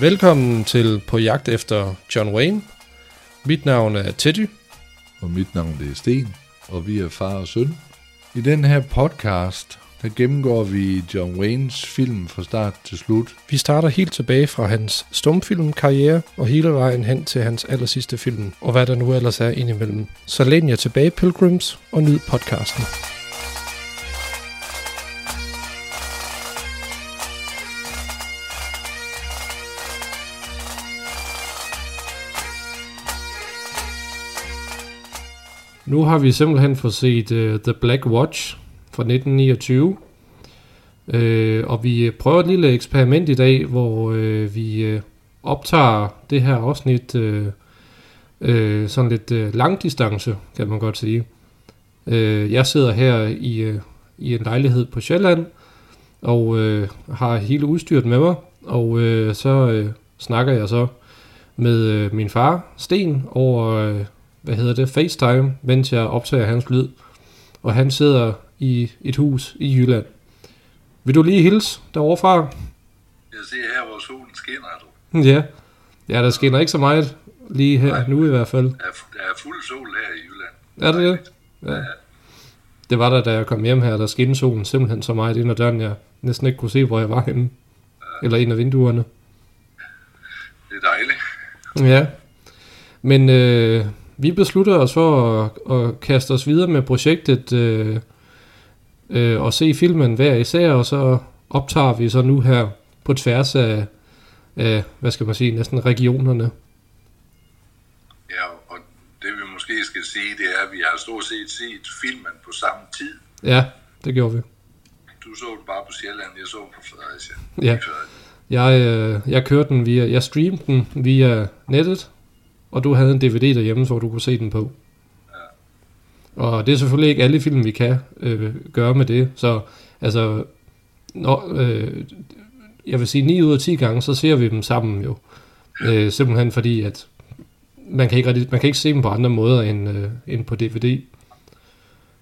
Velkommen til På jagt efter John Wayne. Mit navn er Teddy. Og mit navn det er Sten, og vi er far og søn. I den her podcast, der gennemgår vi John Waynes film fra start til slut. Vi starter helt tilbage fra hans stumfilmkarriere og hele vejen hen til hans allersidste film, og hvad der nu ellers er indimellem. Så læn jer tilbage, Pilgrims, og nyd podcasten. Nu har vi simpelthen fået set uh, The Black Watch fra 1929. Uh, øh, og vi øh, prøver et lille eksperiment i dag, hvor uh, vi uh, optager det her afsnit uh, uh, sådan lidt uh, langdistance, kan man godt sige. Uh, jeg sidder her i, uh, i en lejlighed på Sjælland, og uh, har hele udstyret med mig, og uh, så uh, snakker jeg så med uh, min far, Sten, over... Uh, hvad hedder det, FaceTime, mens jeg optager hans lyd. Og han sidder i et hus i Jylland. Vil du lige hilse derovre fra? Jeg ser her, hvor solen skinner, du. Ja. Ja, der skinner ikke så meget lige her Nej. nu i hvert fald. Der er, der er fuld sol her i Jylland. Er det det? Ja. Det var der, da jeg kom hjem her, der skinnede solen simpelthen så meget ind ad døren, jeg næsten ikke kunne se, hvor jeg var henne. Ja. Eller en af vinduerne. Det er dejligt. Ja. Men øh, vi beslutter os for at, at kaste os videre med projektet øh, øh, og se filmen hver især, og så optager vi så nu her på tværs af, af hvad skal man sige, næsten regionerne. Ja, og det vi måske skal sige, det er, at vi har stort set set filmen på samme tid. Ja, det gjorde vi. Du så den bare på Sjælland, jeg så på Fredericia. Ja, jeg, øh, jeg kørte den via, jeg streamede den via nettet, og du havde en DVD derhjemme, hvor du kunne se den på. Ja. Og det er selvfølgelig ikke alle film, vi kan øh, gøre med det. Så altså, når, øh, jeg vil sige 9 ud af 10 gange, så ser vi dem sammen jo. Øh, simpelthen fordi, at man kan, ikke rigtig, man kan ikke se dem på andre måder end, øh, end på DVD.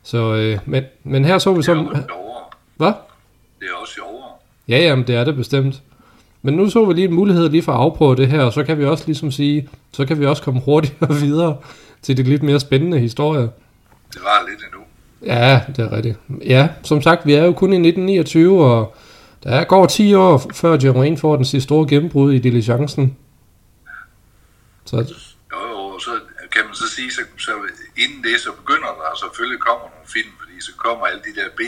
Så, øh, men, men her så vi så... Det er sjovere. Hvad? Det er også sjovere. Ja, jamen det er det bestemt. Men nu så vi lige en mulighed lige for at afprøve det her, og så kan vi også ligesom sige, så kan vi også komme hurtigere videre til de lidt mere spændende historier. Det var lidt endnu. Ja, det er rigtigt. Ja, som sagt, vi er jo kun i 1929, og der går 10 år før Wayne får den sidste store gennembrud i diligencen. Så... Jo, jo, så kan man så sige, så, så inden det, så begynder der selvfølgelig kommer nogle film, fordi så kommer alle de der b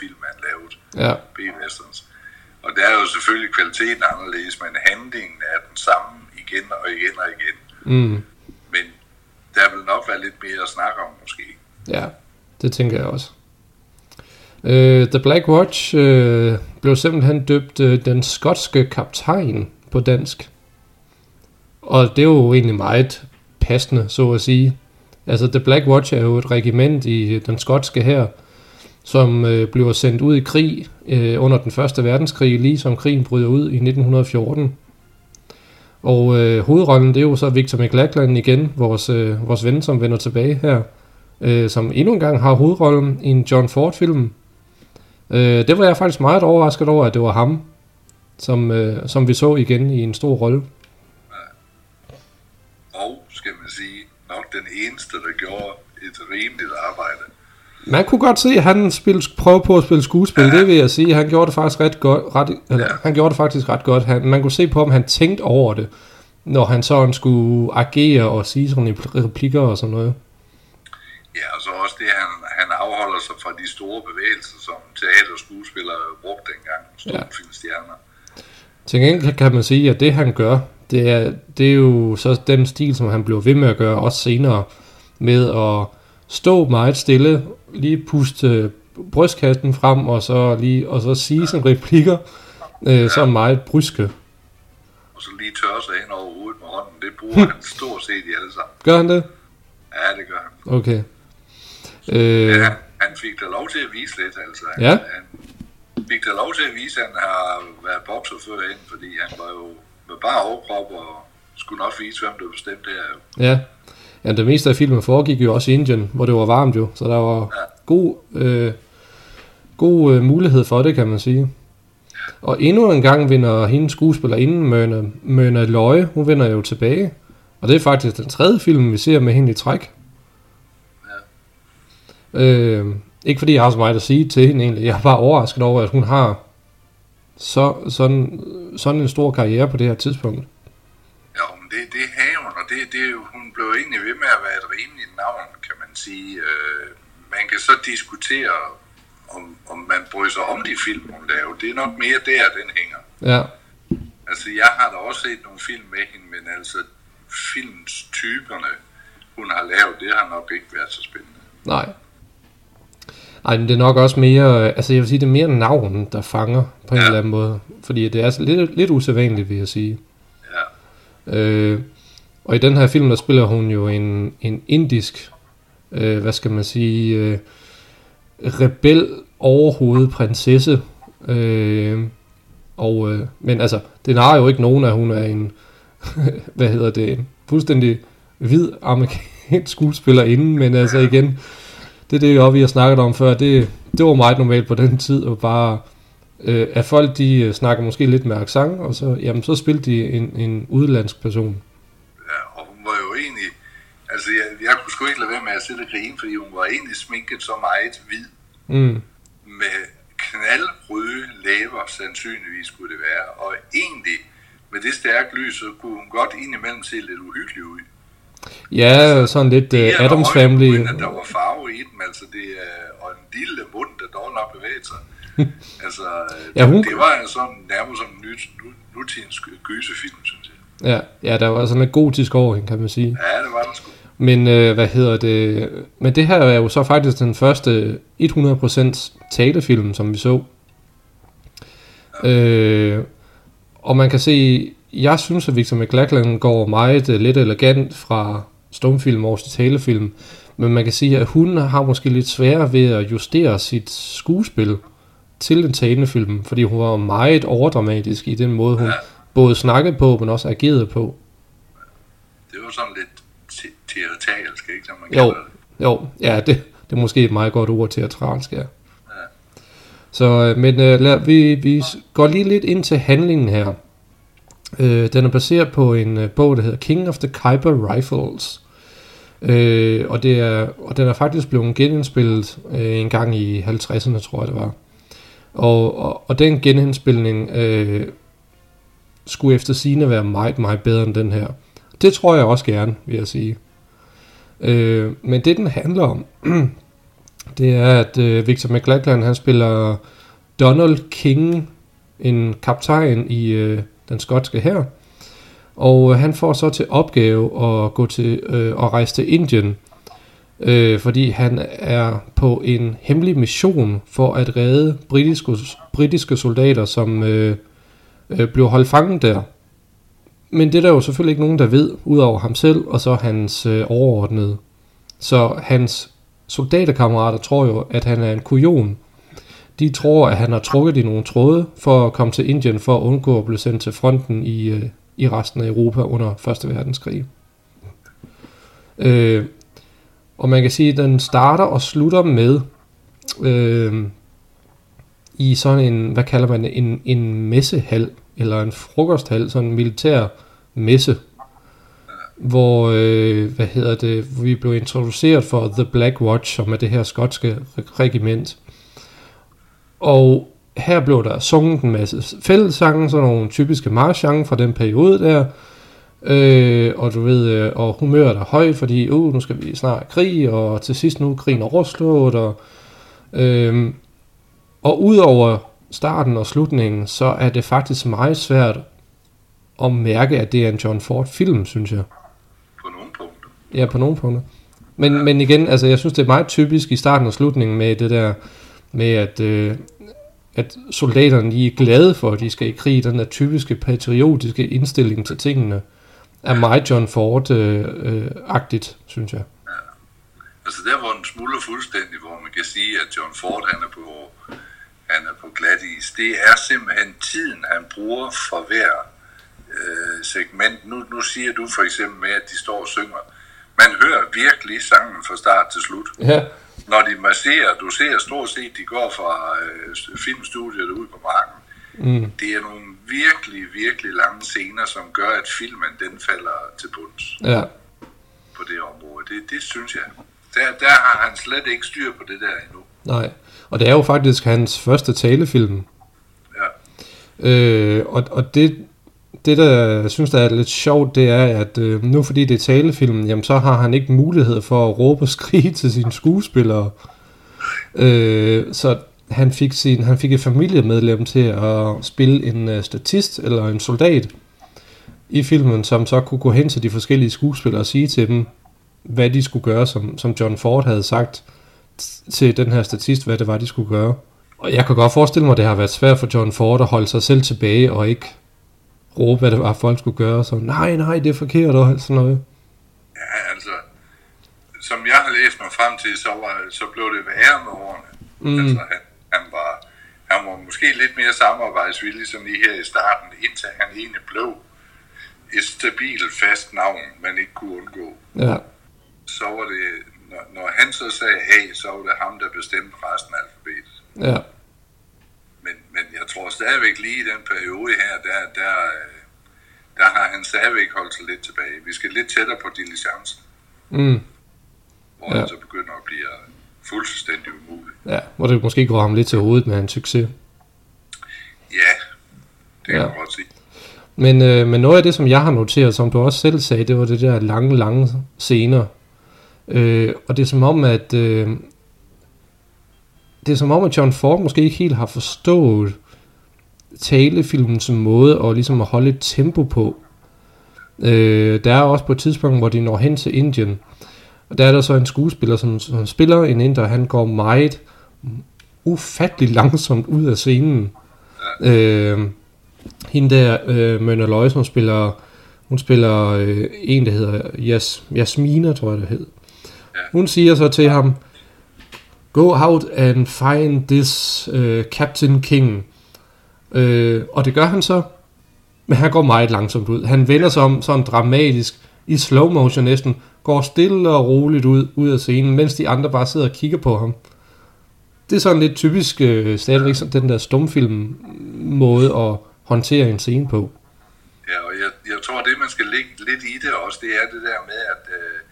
film man lavet. Ja. B-westerns. Og der er jo selvfølgelig kvaliteten anderledes, men handlingen er den samme igen og igen og igen. Mm. Men der vil nok være lidt mere at snakke om måske. Ja, det tænker jeg også. Uh, The Black Watch uh, blev simpelthen døbt uh, den skotske kaptajn på dansk. Og det er jo egentlig meget passende, så at sige. Altså, The Black Watch er jo et regiment i den skotske her, som øh, bliver sendt ud i krig øh, under den første verdenskrig, lige som krigen bryder ud i 1914. Og øh, hovedrollen, det er jo så Victor McLachlan igen, vores, øh, vores ven, som vender tilbage her, øh, som endnu en gang har hovedrollen i en John Ford-film. Øh, det var jeg faktisk meget overrasket over, at det var ham, som, øh, som vi så igen i en stor rolle. Og, skal man sige, nok den eneste, der gjorde et rimeligt arbejde. Man kunne godt se, at han spille, prøve på at spille skuespil, ja. det vil jeg sige. Han gjorde det faktisk ret godt. Ret, eller, ja. Han gjorde det faktisk ret godt. Han, man kunne se på, om han tænkte over det, når han sådan skulle agere og sige sådan replikker og sådan noget. Ja, og så også det, han, han afholder sig fra de store bevægelser, som teaterskuespillere brugte dengang, stumfilmstjerner. Ja. Til gengæld kan man sige, at det han gør, det er, det er jo så den stil, som han bliver ved med at gøre, også senere, med at stå meget stille lige puste brystkassen frem, og så, lige, og så sige sådan replikker, øh, ja. sådan meget bryske. Og så lige tørre sig ind over hovedet med hånden. Det bruger han stort set i alle sammen. Gør han det? Ja, det gør han. Okay. Øh... Ja, han fik da lov til at vise lidt, altså. Ja? Han fik da lov til at vise, at han har været bokser førhen, fordi han var jo med bare overkrop og skulle nok vise, hvem der bestemte det her. Ja, Ja, det meste af filmen foregik jo også i Indien, hvor det var varmt jo, så der var ja. god, øh, god øh, mulighed for det, kan man sige. Og endnu en gang vinder hende skuespillerinden Myrna, Myrna Løje, hun vinder jo tilbage. Og det er faktisk den tredje film, vi ser med hende i træk. Ja. Øh, ikke fordi jeg har så meget at sige til hende egentlig. Jeg er bare overrasket over, at hun har så, sådan, sådan en stor karriere på det her tidspunkt. Ja, men det, det og det, det, hun blev egentlig ved med at være et rimeligt navn, kan man sige. Øh, man kan så diskutere, om, om man bryder sig om de film, hun laver. Det er nok mere der, den hænger. Ja. Altså, jeg har da også set nogle film med hende, men altså, filmens typerne, hun har lavet, det har nok ikke været så spændende. Nej. Ej, men det er nok også mere, altså jeg vil sige, det er mere navnen, der fanger på en ja. eller anden måde. Fordi det er altså lidt, lidt usædvanligt, vil jeg sige. Ja. Øh, og i den her film, der spiller hun jo en, en indisk, øh, hvad skal man sige, øh, rebel overhovedet prinsesse. Øh, og, øh, men altså, det har jo ikke nogen, at hun er en, hvad hedder det, en fuldstændig hvid amerikansk skuespiller inden, men altså igen, det er det, jo, vi har snakket om før, det, det var meget normalt på den tid, og bare, øh, at folk de øh, snakker måske lidt med accent, og så, jamen, så spilte de en, en udlandsk person altså jeg, jeg kunne sgu ikke lade være med at sætte grine, fordi hun var egentlig sminket så meget hvid, Mm. med knaldrøde læber, sandsynligvis skulle det være, og egentlig med det stærke lys, så kunne hun godt indimellem se lidt uhyggelig ud. Ja, sådan lidt uh, Adams Family. Uden der var farve i dem, altså det er, og en lille mund, der dog nok bevægede sig. altså, Ja, hun- det var sådan nærmest som en nyt, nu, nutidens gysefilm, synes jeg. Ja, ja, der var sådan lidt gotisk over hende, kan man sige. Ja, det var der sgu. Men øh, hvad hedder det? Men det her er jo så faktisk den første 100% talefilm, som vi så. Øh, og man kan se, jeg synes, at Victor McLachlan går meget øh, lidt elegant fra stumfilm over til talefilm. Men man kan sige, at hun har måske lidt sværere ved at justere sit skuespil til en talefilm, fordi hun var meget overdramatisk i den måde, hun Ja. både snakkede på, men også agerede på. Det var sådan lidt teatralsk, ikke, som man Jo, kalder det. jo, ja, det, det er måske et meget godt ord teatralsk, ja. Så, øh, men øh, lad, vi, vi går lige lidt ind til handlingen her. Øh, den er baseret på en øh, bog, der hedder King of the Khyber Rifles. Øh, og, det er, og den er faktisk blevet genindspillet øh, en gang i 50'erne, tror jeg det var. Og, og, og den genindspilning øh, skulle efter sigende være meget, meget bedre end den her. Det tror jeg også gerne, vil jeg sige. Øh, men det den handler om, det er, at øh, Victor McLachlan, han spiller Donald King, en kaptajn i øh, den skotske her. Og øh, han får så til opgave at gå til øh, at rejse til Indien, øh, fordi han er på en hemmelig mission for at redde britiske, britiske soldater, som øh, øh, blev holdt fanget der. Men det er der jo selvfølgelig ikke nogen, der ved, udover ham selv, og så hans øh, overordnede. Så hans soldaterkammerater tror jo, at han er en kujon. De tror, at han har trukket i nogle tråde for at komme til Indien for at undgå at blive sendt til fronten i, øh, i resten af Europa under 1. verdenskrig. Øh, og man kan sige, at den starter og slutter med øh, i sådan en, hvad kalder man det, en, en messehal, eller en frokosthal, sådan en militær messe, hvor, øh, hvad hedder det, vi blev introduceret for The Black Watch, som er det her skotske regiment. Og her blev der sunget en masse fællessange, sådan nogle typiske marchsange fra den periode der, Øh, og du ved, øh, og humøret er højt, fordi uh, nu skal vi snart krig, og til sidst nu er krigen overstået, og, øh, og udover starten og slutningen, så er det faktisk meget svært at mærke, at det er en John Ford film, synes jeg. På nogle punkter. Ja, på nogle punkter. Men, men igen, altså jeg synes, det er meget typisk i starten og slutningen med det der, med at, øh, at soldaterne de er glade for, at de skal i krig. Den der typiske patriotiske indstilling til tingene er meget John Ford-agtigt, synes jeg. Altså der, hvor den smuldrer fuldstændig, hvor man kan sige, at John Ford han er på, han er på glat is, det er simpelthen tiden, han bruger for hver øh, segment. Nu, nu siger du for eksempel med, at de står og synger. Man hører virkelig sangen fra start til slut. Ja, Når de marcherer, du ser stort set, de går fra øh, filmstudiet ud på marken. Mm. Det er nogle virkelig, virkelig lange scener, som gør, at filmen den falder til bunds Ja. på det område. Det, det synes jeg. Der, der har han slet ikke styr på det der endnu. Nej. Og det er jo faktisk hans første talefilm. Ja, Øh, og, og det, det, der jeg synes, der er lidt sjovt, det er, at øh, nu fordi det er talefilm, jamen så har han ikke mulighed for at råbe og skrige til sine skuespillere. Øh, så han fik, sin, han fik et familiemedlem til at spille en øh, statist eller en soldat i filmen, som så kunne gå hen til de forskellige skuespillere og sige til dem, hvad de skulle gøre, som, som John Ford havde sagt til den her statist, hvad det var, de skulle gøre. Og jeg kan godt forestille mig, at det har været svært for John Ford at holde sig selv tilbage og ikke råbe, hvad det var, folk skulle gøre. Så nej, nej, det er forkert og alt sådan noget. ja altså, som jeg har læst mig frem til, så, var, så blev det værre med årene. Mm. Altså, han, han, var, han var måske lidt mere samarbejdsvillig, som lige her i starten, indtil han egentlig blev et stabilt fast navn, man ikke kunne undgå. Ja, Så var det, når, når han så sagde A, så var det ham, der bestemte resten af alfabetet. ja, Men, men jeg tror stadigvæk lige i den periode her, der, der, øh, der har han stadigvæk holdt sig lidt tilbage. Vi skal lidt tættere på diligencen, mm, hvor Ja. han så begynder at blive fuldstændig umulig. ja. Hvor det måske går ham lidt til hovedet med hans succes. Ja, det kan ja. man godt sige. Men, øh, men noget af det, som jeg har noteret, som du også selv sagde, det var det der lange, lange scener. Øh, og det er som om, at øh, det er som om, at John Ford måske ikke helt har forstået talefilmens måde og ligesom at holde et tempo på. Øh, der er også på et tidspunkt, hvor de når hen til Indien, og der er der så en skuespiller, som, som spiller en inder, han går meget ufattelig langsomt ud af scenen. Øh, hende der, øh, Mønner Løje, som spiller, hun spiller øh, en, der hedder Jas, Jasmina, tror jeg det hed. Hun siger så til ham, Go out and find this uh, Captain King. Øh, og det gør han så, men han går meget langsomt ud. Han vender sig om sådan dramatisk, i slow motion næsten, går stille og roligt ud, ud af scenen, mens de andre bare sidder og kigger på ham. Det er sådan lidt typisk øh, stadigvæk sådan den der stumfilm måde at håndtere en scene på. Ja, og jeg, jeg tror, det man skal lægge lidt i det også, det er det der med, at øh,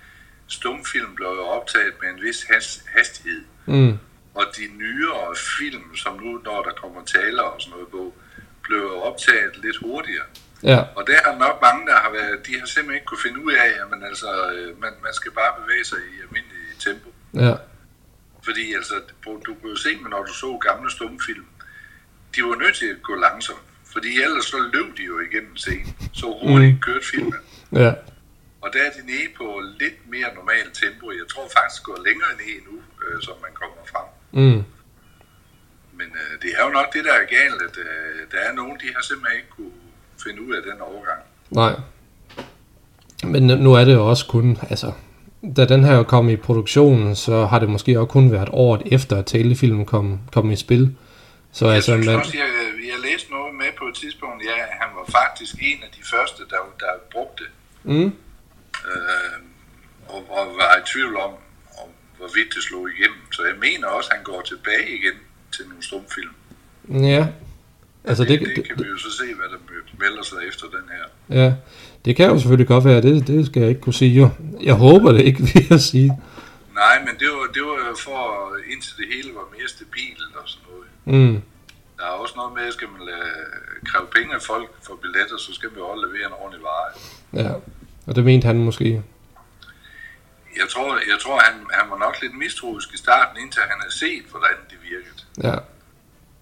stumfilm blev jo optaget med en vis has, hastighed. Mm. Og de nyere film, som nu, når der kommer taler og sådan noget på, blev jo optaget lidt hurtigere. Ja, Og der er nok mange, der har været, de har simpelthen ikke kunne finde ud af, at man, altså, øh, man, man skal bare bevæge sig i almindelig tempo. ja, Fordi altså, du kunne jo se, men når du så gamle stumfilm, de var nødt til at gå langsomt. Fordi ellers så løb de jo igennem scenen. Så hurtigt mm. kørte filmen. ja, Og der er de nede på lidt mere normalt tempo. Jeg tror faktisk går længere ned nu, øh, som man kommer frem. mm. Men øh, det er jo nok det, der er galt, at øh, der er nogen, de har simpelthen ikke kunne finde ud af den overgang. nej. Men nu er det jo også kun, altså, da den her kom i produktion, så har det måske også kun været året efter, at talefilmen kom, kom i spil. Så Jeg altså, synes man, også, jeg, jeg læste noget med på et tidspunkt, ja, han var faktisk en af de første, der, der brugte det. mm, tvivl om, om, hvorvidt det slog igennem. Så jeg mener også, at han går tilbage igen til nogle stumfilm. ja, altså det, det, det, det, kan vi jo så se, hvad der melder sig efter den her. ja, det kan jo selvfølgelig godt være, det, det skal jeg ikke kunne sige jo. Jeg håber det ikke, vil jeg sige. Nej, men det var, det var jo for, indtil det hele var mere stabilt og sådan noget. Mm, Der er også noget med, at skal man lade, kræve penge af folk for billetter, så skal man jo også levere en ordentlig vare. ja, og det mente han måske. Jeg tror, jeg tror han, han var nok lidt mistroisk i starten, indtil han havde set, hvordan det virkede. Ja,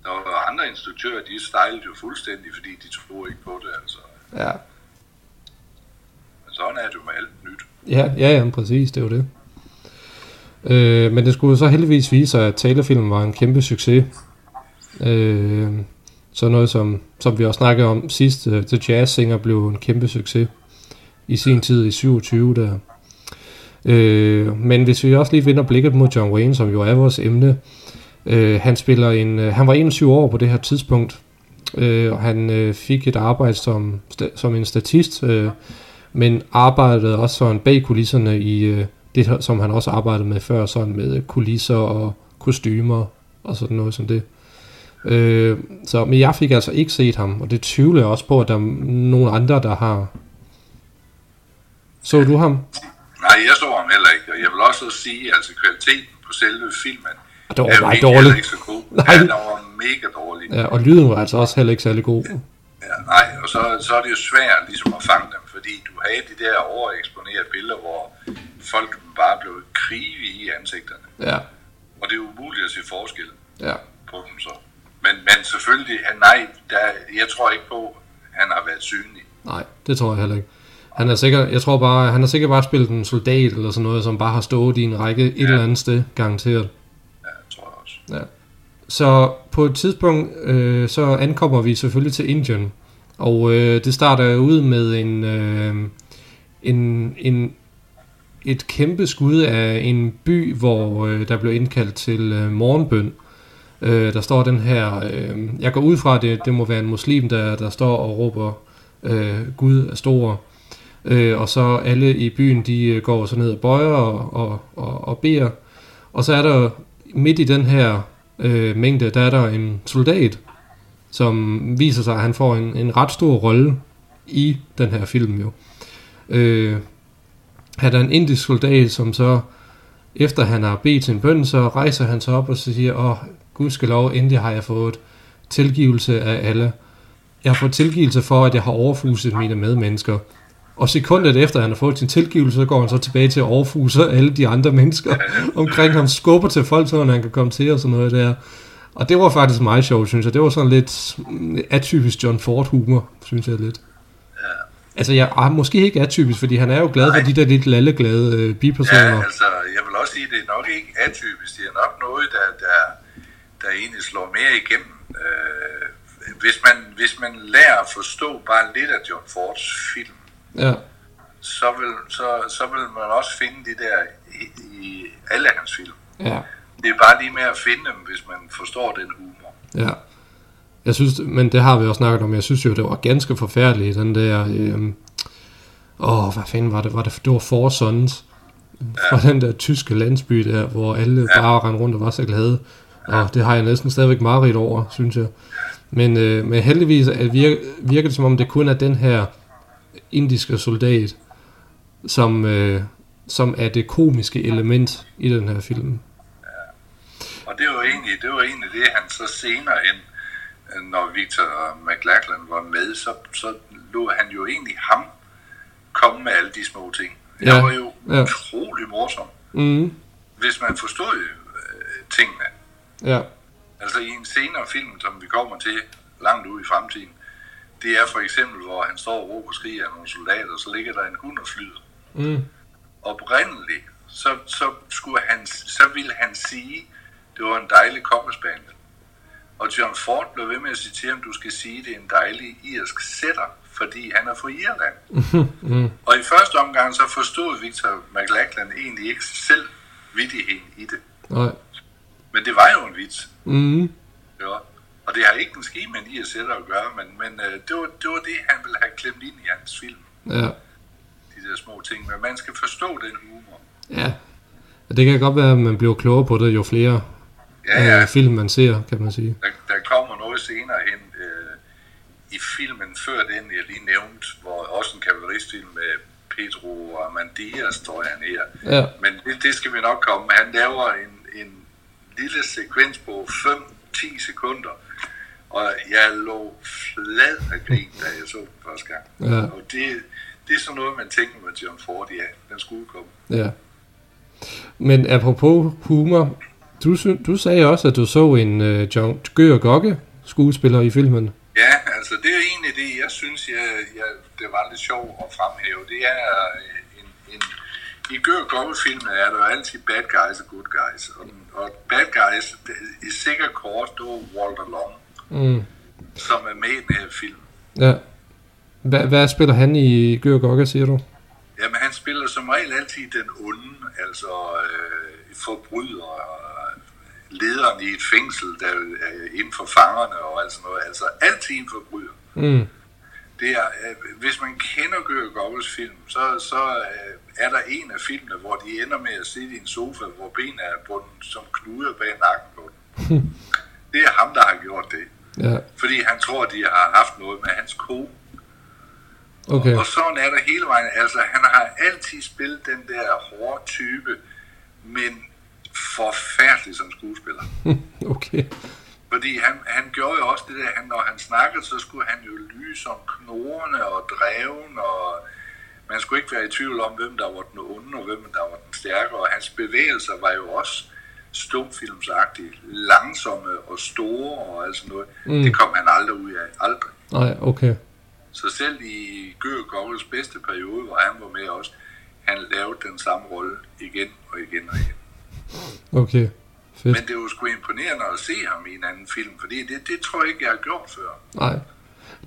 Der var andre instruktører, de stejlede jo fuldstændig, fordi de troede ikke på det. Altså. ja, Men sådan er det jo med alt nyt. Ja, ja, ja, præcis, det var det. Øh, men det skulle så heldigvis vise sig, at talefilmen var en kæmpe succes. Øh, så noget som, som vi også snakkede om sidst, uh, The Jazz Singer blev en kæmpe succes i sin tid i 27 der. Øh, men hvis vi også lige vender blikket mod John Wayne, som jo er vores emne, øh, han spiller en, øh, han var 21 år på det her tidspunkt, øh, og han øh, fik et arbejde som, sta- som en statist, øh, men arbejdede også sådan bag kulisserne i øh, det, som han også arbejdede med før, sådan med øh, kulisser og kostymer og sådan noget som det. Øh, så, men jeg fik altså ikke set ham, og det tvivler jeg også på, at der er nogen andre, der har. Så du ham? Nej, jeg så ham heller ikke, og jeg vil også sige, altså kvaliteten på selve filmen, Og det var er bare ikke så god. Nej. Ja, den var mega dårlig. Ja, og lyden var altså også heller ikke særlig god. Ja, nej, og så, så er det jo svært ligesom at fange dem, fordi du havde de der overeksponerede billeder, hvor folk bare blev krive i ansigterne. Ja, Og det er umuligt at se forskel ja. på dem så. Men, men selvfølgelig, nej, der, jeg tror ikke på, at han har været synlig. Nej, det tror jeg heller ikke. Han er sikkert, jeg tror bare, han har sikkert bare spillet en soldat eller sådan noget, som bare har stået i en række et eller andet sted, garanteret. Ja, tror jeg også. Ja. Så på et tidspunkt, øh, så ankommer vi selvfølgelig til Indien. Og øh, det starter ud med en, øh, en, en, et kæmpe skud af en by, hvor øh, der blev indkaldt til øh, morgenbøn. Øh, der står den her, øh, jeg går ud fra, det, det må være en muslim, der, der står og råber, øh, Gud er stor. Øh, og så alle i byen, de øh, går så ned og bøjer og, og, og, og beder. Og så er der midt i den her øh, mængde, der er der en soldat, som viser sig, at han får en, en ret stor rolle i den her film jo. Øh, han er en indisk soldat, som så, efter han har bedt sin bøn, så rejser han sig op og så siger, åh, Gud skal lov, endelig har jeg fået tilgivelse af alle. Jeg har fået tilgivelse for, at jeg har overfuset mine medmennesker. Og sekundet efter, han har fået sin tilgivelse, så går han så tilbage til at overfuse alle de andre mennesker omkring ham, skubber til folk, så han kan komme til og sådan noget der. Og det var faktisk meget sjovt, synes jeg. Det var sådan lidt atypisk John Ford humor, synes jeg lidt. Altså, jeg er måske ikke atypisk, fordi han er jo glad for de der lidt lalleglade øh, bipersoner. Ja, altså, jeg vil også sige, at det er nok ikke atypisk. Det er nok noget, der, der, der egentlig slår mere igennem. Øh, hvis, man, hvis man lærer at forstå bare lidt af John Fords film, Ja, så vil, så, så vil man også finde de der i, i alle hans film. ja, Det er bare lige med at finde dem, hvis man forstår den humor. ja. Jeg synes, men det har vi også snakket om, jeg synes jo, det var ganske forfærdeligt, den der, øh, åh, hvad fanden var det, var det, det var Four Sons, fra den der tyske landsby der, hvor alle ja. bare rendte rundt og var så glade, og det har jeg næsten stadigvæk meget over, synes jeg. Men, øh, men heldigvis at virker, virker det som om, det kun er den her indiske soldat, som, øh, som er det komiske element i den her film. Og det var egentlig det, var egentlig det han så senere hen, øh, når Victor McLachlan var med, så, så lå han jo egentlig ham komme med alle de små ting. Det Ja, var jo ja. utrolig morsom, Mm, hvis man forstod øh, tingene. ja, Altså i en senere film, som vi kommer til langt ud i fremtiden, det er for eksempel, hvor han står og råber og skriger af nogle soldater, så ligger der en hund og flyder. mm, Oprindeligt, så, så, skulle han, så ville han sige, det var en dejlig kokkespaniel. Og John Ford blev ved med at sige til ham, du skal sige, det er en dejlig irsk sætter, fordi han er fra Irland. mm, Og i første omgang så forstod Victor McLachlan egentlig ikke selv vittigheden i det. nej, Men det var jo en vits. mm, Ja. Og det har ikke en ski med en IS-sætter at gøre, men, men øh, det, var, det var det, han ville have klemt ind i hans film. ja. De der små ting. Men man skal forstå den humor. Ja, det kan godt være, at man bliver klogere på det, jo flere Ja, ja. øh, film man ser, kan man sige. Der, der kommer noget senere hen øh, i filmen, før den jeg lige nævnte, hvor også en kavaleristfilm med Pedro Amandias, tror jeg han her. Ja, Men det, det skal vi nok komme. Han laver en, en lille sekvens på 5-10 sekunder, og jeg lå flad af grin, da jeg så den første gang. Ja. Og det, det er sådan noget, man tænker med John Ford, ja, den skulle komme. ja. Men apropos humor, du, du sagde også, at du så en uh, John Gør Gokke skuespiller i filmen. Ja, altså det er egentlig det, jeg synes, jeg, jeg, det var lidt sjovt at fremhæve. Det er øh, en, en i Gør Gokke-filmen er der jo altid bad guys og good guys. Og, og bad guys, det, i sikker kort, det var Walter Long, Mm. som er med i den her film. Ja. Hvad, hvad spiller han i Gør Gokke, siger du? Jamen, han spiller som regel altid den onde, altså øh, forbryder, øh, lederen i et fængsel, der er inden for fangerne og alt sådan noget. Altså, altid en forbryder. Mm. Det er, øh, hvis man kender Gør Gobbels film, så, så øh, er der en af filmene, hvor de ender med at sidde i en sofa, hvor benene er bundet som knuder bag nakken på den. Det er ham, der har gjort det. Ja, Fordi han tror, de har haft noget med hans ko. okay. Og sådan er der hele vejen. Altså, han har altid spillet den der hårde type, men forfærdelig som skuespiller. Okay. Fordi han, han gjorde jo også det der, han, når han snakkede, så skulle han jo lyse som knorrende og dreven, og man skulle ikke være i tvivl om, hvem der var den onde, og hvem der var den stærke, og hans bevægelser var jo også stumfilmsagtige, langsomme og store og alt sådan noget. Mm. Det kom han aldrig ud af. Aldrig. Nej, okay. Så selv i Gøge Goggles bedste periode, hvor han var med også, han lavede den samme rolle igen og igen og igen. Okay. Fedt. Men det var sgu imponerende at se ham i en anden film, fordi det, det tror jeg ikke, jeg har gjort før. Nej.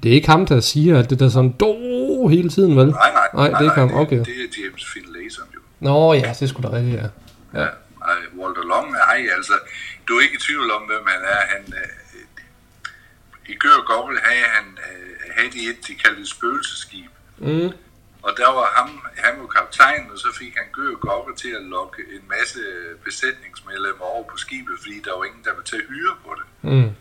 Det er ikke ham, der siger alt det der sådan do hele tiden, vel? Nej, nej. Nej, det er ikke ham. Okay. Det, det er James Finlayson jo. Nå, ja, det skulle da rigtigt, ja. Ja. Ej, Walter Long, ej, altså, du er ikke i tvivl om, hvem han er. Han, øh, I Gør Gobble havde, han, øh, havde de et, de kaldte spøgelseskib. Mm. Og der var ham, han var kaptajn, og så fik han Gør Gobble til at lokke en masse besætningsmedlemmer over på skibet, fordi der var ingen, der ville tage hyre på det. Mm.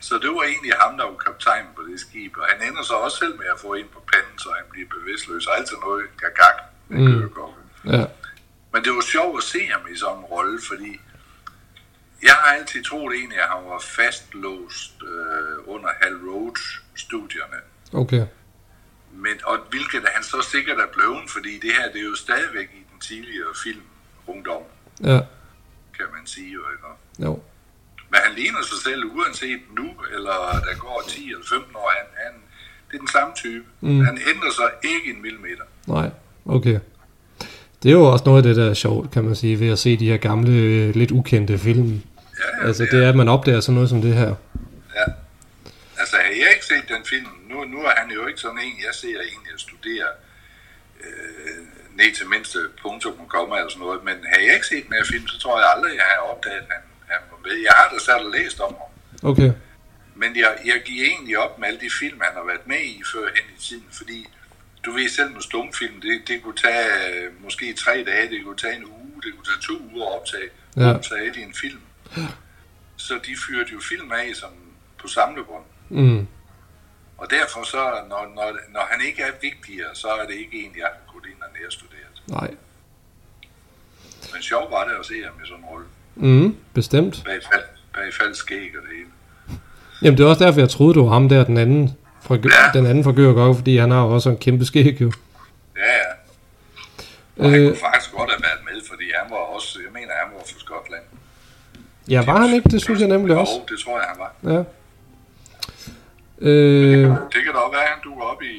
Så det var egentlig ham, der var kaptajn på det skib, og han ender så også selv med at få ind på panden, så han bliver bevidstløs, og altid noget gagag med Mm. mm. Gobble. Ja. Men det var sjovt at se ham i sådan en rolle, fordi jeg har altid troet egentlig, at han var fastlåst øh, under Hal Roach-studierne. Okay. Men, og hvilket han så sikkert er blevet, fordi det her det er jo stadigvæk i den tidligere film ungdom, Ja. kan man sige jo, ikke? Jo. Men han ligner sig selv uanset nu, eller der går 10 eller 15 år. Han, han, det er den samme type. Mm. Han ændrer sig ikke en millimeter. Nej. Okay. Det er jo også noget af det, der er sjovt, kan man sige, ved at se de her gamle, øh, lidt ukendte film. Ja, ja, Altså, det er, at man opdager sådan noget som det her. Ja. Altså, har jeg ikke set den film? Nu, nu er han jo ikke sådan en, jeg ser egentlig at studere øh, ned til mindste punktum og komme eller sådan noget. Men har jeg ikke set den her film, så tror jeg aldrig, jeg har opdaget, at han, han var med. Jeg har da sat og læst om ham. Okay. Men jeg, jeg giver egentlig op med alle de film, han har været med i før hen i tiden, fordi du ved selv med stumfilm, det, det kunne tage øh, måske tre dage, det kunne tage en uge, det kunne tage to uger at optage, Ja. ja. optage i en film. Så de fyrede jo film af som på samlebånd. Mm. Og derfor så, når, når, når han ikke er vigtigere, så er det ikke en, jeg har gået ind og nærstuderet. Nej. Men sjovt var det at se ham i sådan en rolle. Mm, bestemt. Bag, fald, bag falsk skæg og det hele. Jamen, det er også derfor, jeg troede, det var ham der, den anden fra, Ja. den anden fra Gør fordi han har jo også en kæmpe skæg, jo. Ja, ja. Og han Øh, kunne faktisk godt have været med, fordi han var også, jeg mener, han var fra Skotland. ja, var han ikke? Det synes jeg nemlig også. Jo, det tror jeg, han var. Ja. Øh, Det kan da også være, at han dukker op i,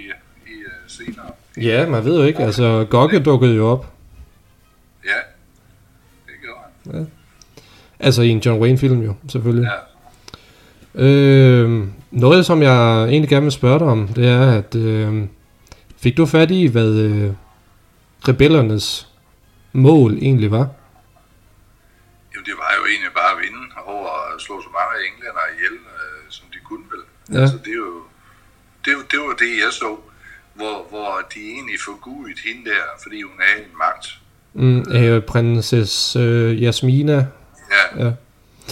i uh, senere. ja, man ved jo ikke. Altså, Gogge dukkede jo op. Ja, det gjorde han. Altså i en John Wayne-film jo, selvfølgelig. Ja. Øh, noget, som jeg egentlig gerne vil spørge dig om, det er, at øh, fik du fat i, hvad øh, rebellernes mål egentlig var? Jo, det var jo egentlig bare at vinde over at slå så mange englænder ihjel, øh, som de kunne vel. Ja. Altså, det, er jo, det, var- det var det, jeg så, hvor, hvor de egentlig forgudet hende der, fordi hun havde en magt. Mm, øh, prinsesse øh, Jasmina. Ja, Ja.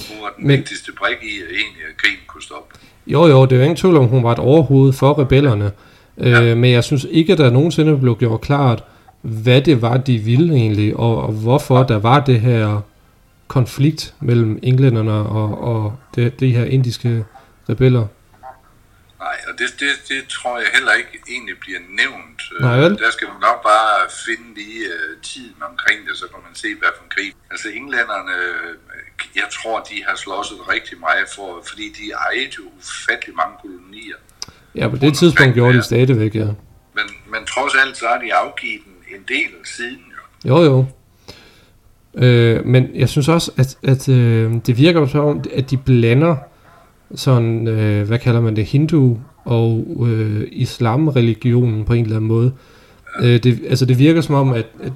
hun var den Men... vigtigste brik i, at egentlig at krigen kunne stoppe. Jo, jo, det er jo ingen tvivl om, hun var et overhoved for rebellerne. Øh, Ja. Men jeg synes ikke, at der nogensinde blev gjort klart, hvad det var, de ville egentlig, og, og hvorfor der var det her konflikt mellem englænderne og, og det, de her indiske rebeller. Det, det, det tror jeg heller ikke egentlig bliver nævnt. Øh, Nej, vel? Der skal man nok bare finde lige uh, tiden omkring det, så kan man se, hvad for en krig. Altså englænderne, øh, jeg tror, de har slåsset rigtig meget for, fordi de ejede jo ufattelig mange kolonier. Ja, på det tidspunkt gjorde de ja. stadigvæk, ja. Men, men trods alt, så har de afgivet en, en del siden jo. Jo, jo. Øh, men jeg synes også, at, at øh, det virker som om, at de blander sådan, øh, hvad kalder man det, hindu og øh, islamreligionen på en eller anden måde. Øh, det, altså det virker som om, at, at,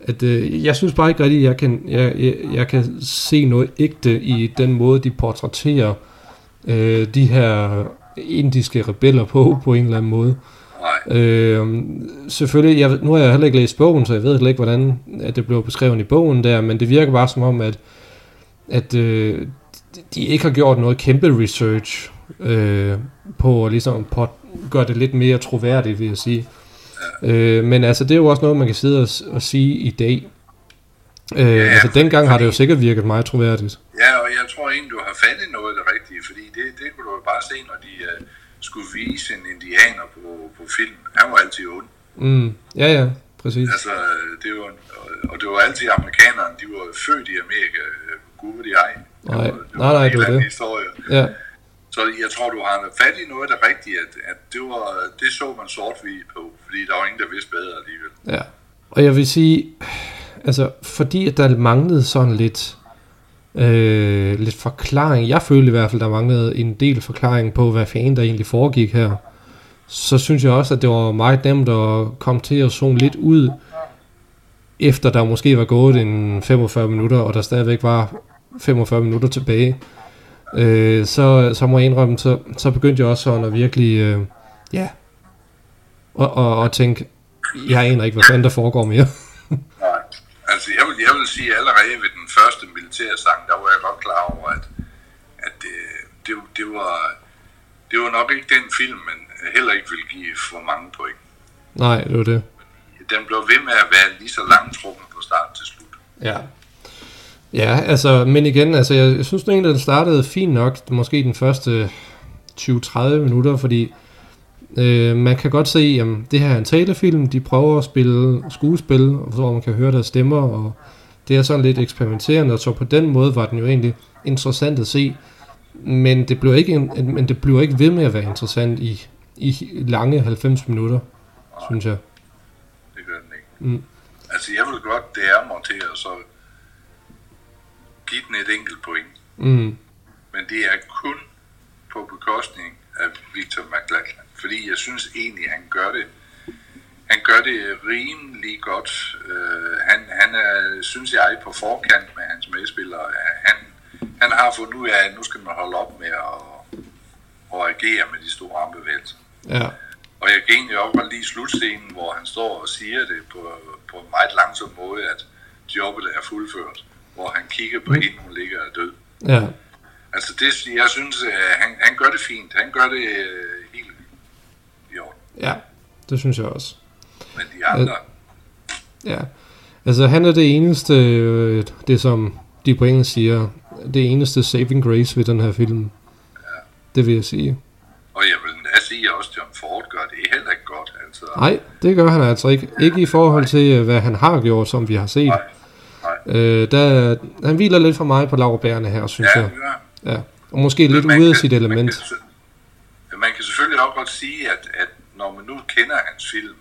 at øh, jeg synes bare ikke rigtigt, at jeg kan, jeg, jeg, jeg kan se noget ægte i den måde, de portrætterer øh, de her indiske rebeller på, på en eller anden måde. Nej, Øh, selvfølgelig, jeg, nu har jeg heller ikke læst bogen, så jeg ved heller ikke, hvordan at det blev beskrevet i bogen der, men det virker bare som om, at, at øh, de ikke har gjort noget kæmpe research øh, på at ligesom på at gøre det lidt mere troværdigt, vil jeg sige. Øh, men altså, det er jo også noget, man kan sidde og, og sige i dag. Øh, ja, altså, dengang har det jo sikkert virket meget troværdigt. Ja, og jeg tror egentlig, du har fat i noget af det rigtige, fordi det, det kunne du jo bare se, når de uh, skulle vise en indianer på, på film. Han var altid ond. Mm, ja, ja, præcis. Altså, det var, og, det var altid amerikanerne, de var født i Amerika, gud ved de ej. Nej, var nej, nej, det var det. Historie. Ja. Så jeg tror, du har fat i noget af det rigtige, at, at det, var, det så man sort på, fordi der var ingen, der vidste bedre alligevel. Ja, og jeg vil sige, altså, fordi at der manglede sådan lidt, øh, lidt forklaring, jeg følte i hvert fald, der manglede en del forklaring på, hvad fanden der egentlig foregik her, så synes jeg også, at det var meget nemt at komme til at zoome lidt ud, efter der måske var gået en 45 minutter, og der stadigvæk var 45 minutter tilbage øh, så, så må jeg indrømme, så, så begyndte jeg også sådan at virkelig, øh, ja, og, og, og tænke, jeg aner ikke, hvad fanden der foregår mere. Nej, altså jeg vil, jeg vil sige, allerede ved den første militærsang, der var jeg godt klar over, at, at det, det, det, var, det var nok ikke den film, men heller ikke ville give for mange point. Nej, det var det. Den blev ved med at være lige så langtrukken på start til slut. Ja, Ja, altså, men igen, altså, jeg, jeg synes egentlig, den startede fint nok, måske den første 20-30 minutter, fordi øh, man kan godt se, at det her er en talefilm, de prøver at spille skuespil, hvor man kan høre deres stemmer, og det er sådan lidt eksperimenterende, og så på den måde var den jo egentlig interessant at se, men det blev ikke, en, men det blev ikke ved med at være interessant i, i lange 90 minutter, synes jeg. Det gør den ikke. Mm. Altså, jeg vil godt, det er monteret, så give den et enkelt point. Mm. Men det er kun på bekostning af Victor McLachlan, fordi jeg synes egentlig, han gør det han gør det rimelig godt. Uh, han, han er, synes jeg, på forkant med hans medspillere. Han, han har fundet ud af, at nu skal man holde op med at, at agere med de store armbevægelser. Ja. Og jeg kan egentlig også lige slutscenen, hvor han står og siger det på, på en meget langsom måde, at jobbet er fuldført hvor han kigger på mm. hende, hun ligger og død. Ja. Altså det, jeg synes, at han, han gør det fint. Han gør det uh, helt i orden. Ja, det synes jeg også. Men de andre... Ja, altså han er det eneste, øh, det som de på engelsk siger, det eneste saving grace ved den her film. Ja. Det vil jeg sige. Og jeg vil da sige, at også John Ford gør det heller ikke godt. Altså. Nej, det gør han altså ikke. Ikke i forhold til, øh, hvad han har gjort, som vi har set. Nej. Øh, der, han hviler lidt for meget på laverbærene her, synes ja, jeg. Ja. ja. Og måske lidt ude af sit element. Man kan, man kan selvfølgelig også godt sige, at, at når man nu kender hans film,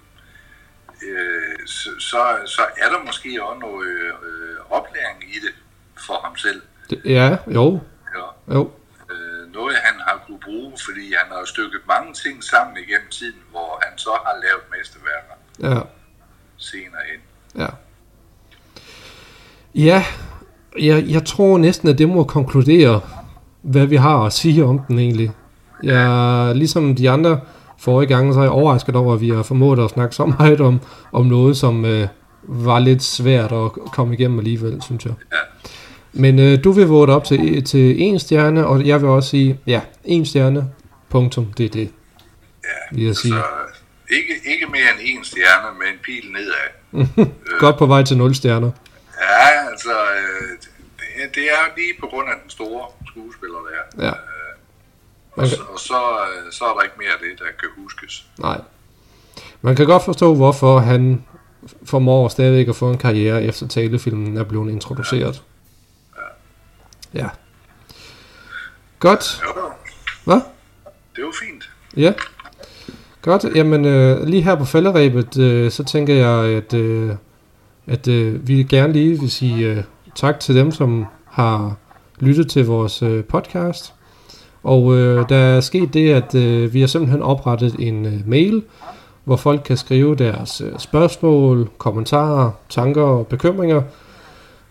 øh, så, så, så er der måske også noget øh, oplæring i det for ham selv. Det, ja, jo. Ja. jo. Øh, noget han har kunne bruge, fordi han har stykket mange ting sammen igennem tiden, hvor han så har lavet mesterværker. Ja. Senere hen. Ja. Ja, jeg, jeg tror næsten, at det må konkludere, hvad vi har at sige om den egentlig. Jeg, ligesom de andre forrige gange, så er jeg overrasket over, at vi har formået at snakke så meget om, om noget, som øh, var lidt svært at komme igennem alligevel, synes jeg. Ja. Men øh, du vil vote op til, til en stjerne, og jeg vil også sige, ja, en stjerne, punktum, det er det. Ja, vil jeg sige. Altså, ikke, ikke mere end en stjerne, men en pil nedad. Godt på vej til 0 stjerner. Ja, altså, øh, det, det er lige på grund af den store skuespiller der. Ja. Øh, og, så, og så, øh, så er der ikke mere af det, der kan huskes. Nej. Man kan godt forstå, hvorfor han formår stadigvæk at få en karriere, efter talefilmen er blevet introduceret. Ja. Ja. Godt. Ja. Hvad? Det var fint. Ja. Godt, jamen øh, lige her på falderæbet, øh, så tænker jeg, at øh, at øh, vi gerne lige vil sige øh, tak til dem, som har lyttet til vores øh, podcast. Og øh, der er sket det, at øh, vi har simpelthen oprettet en øh, mail, hvor folk kan skrive deres øh, spørgsmål, kommentarer, tanker og bekymringer.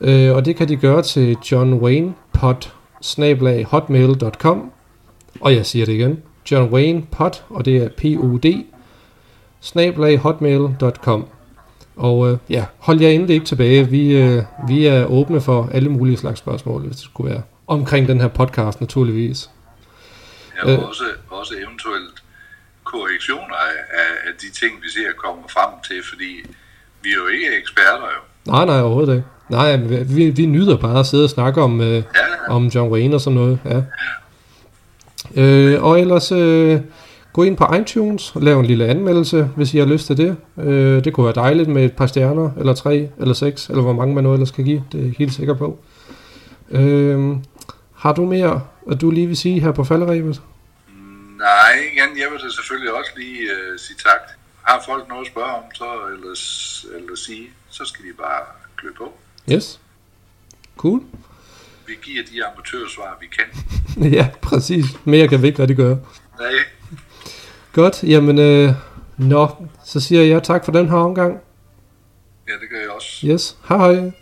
Øh, og det kan de gøre til John Wayne pot hotmail.com og jeg siger det igen, John Wayne pot, og det er P-O-D, hotmail.com. Og øh, ja, hold jer endelig ikke tilbage. Vi, øh, vi er åbne for alle mulige slags spørgsmål, hvis det skulle være. omkring den her podcast, naturligvis. Ja, Øh. og også, også eventuelt korrektioner af, af, de ting, vi ser kommer frem til, fordi vi er jo ikke eksperter jo. Nej, nej, overhovedet ikke. Nej, vi, vi nyder bare at sidde og snakke om, øh, Ja, om John Wayne og sådan noget. Ja. Øh, og ellers øh, gå ind på iTunes og lav en lille anmeldelse, hvis I har lyst til det. Øh, det kunne være dejligt med et par stjerner, eller tre, eller seks, eller hvor mange man nu ellers kan give. Det er jeg helt sikker på. Øh, har du mere, at du lige vil sige her på falderæbet? Nej, igen, jeg vil da selvfølgelig også lige uh, sige tak. Har folk noget at spørge om, så eller, eller sige, så skal de bare klø på. Yes. Cool. Vi giver de amatørsvar, vi kan. ja, præcis. Mere kan vi ikke rigtig gøre. Nej, Godt, jamen, øh, nå, så siger jeg tak for den her omgang. ja, det gør jeg også. Yes, hej hej.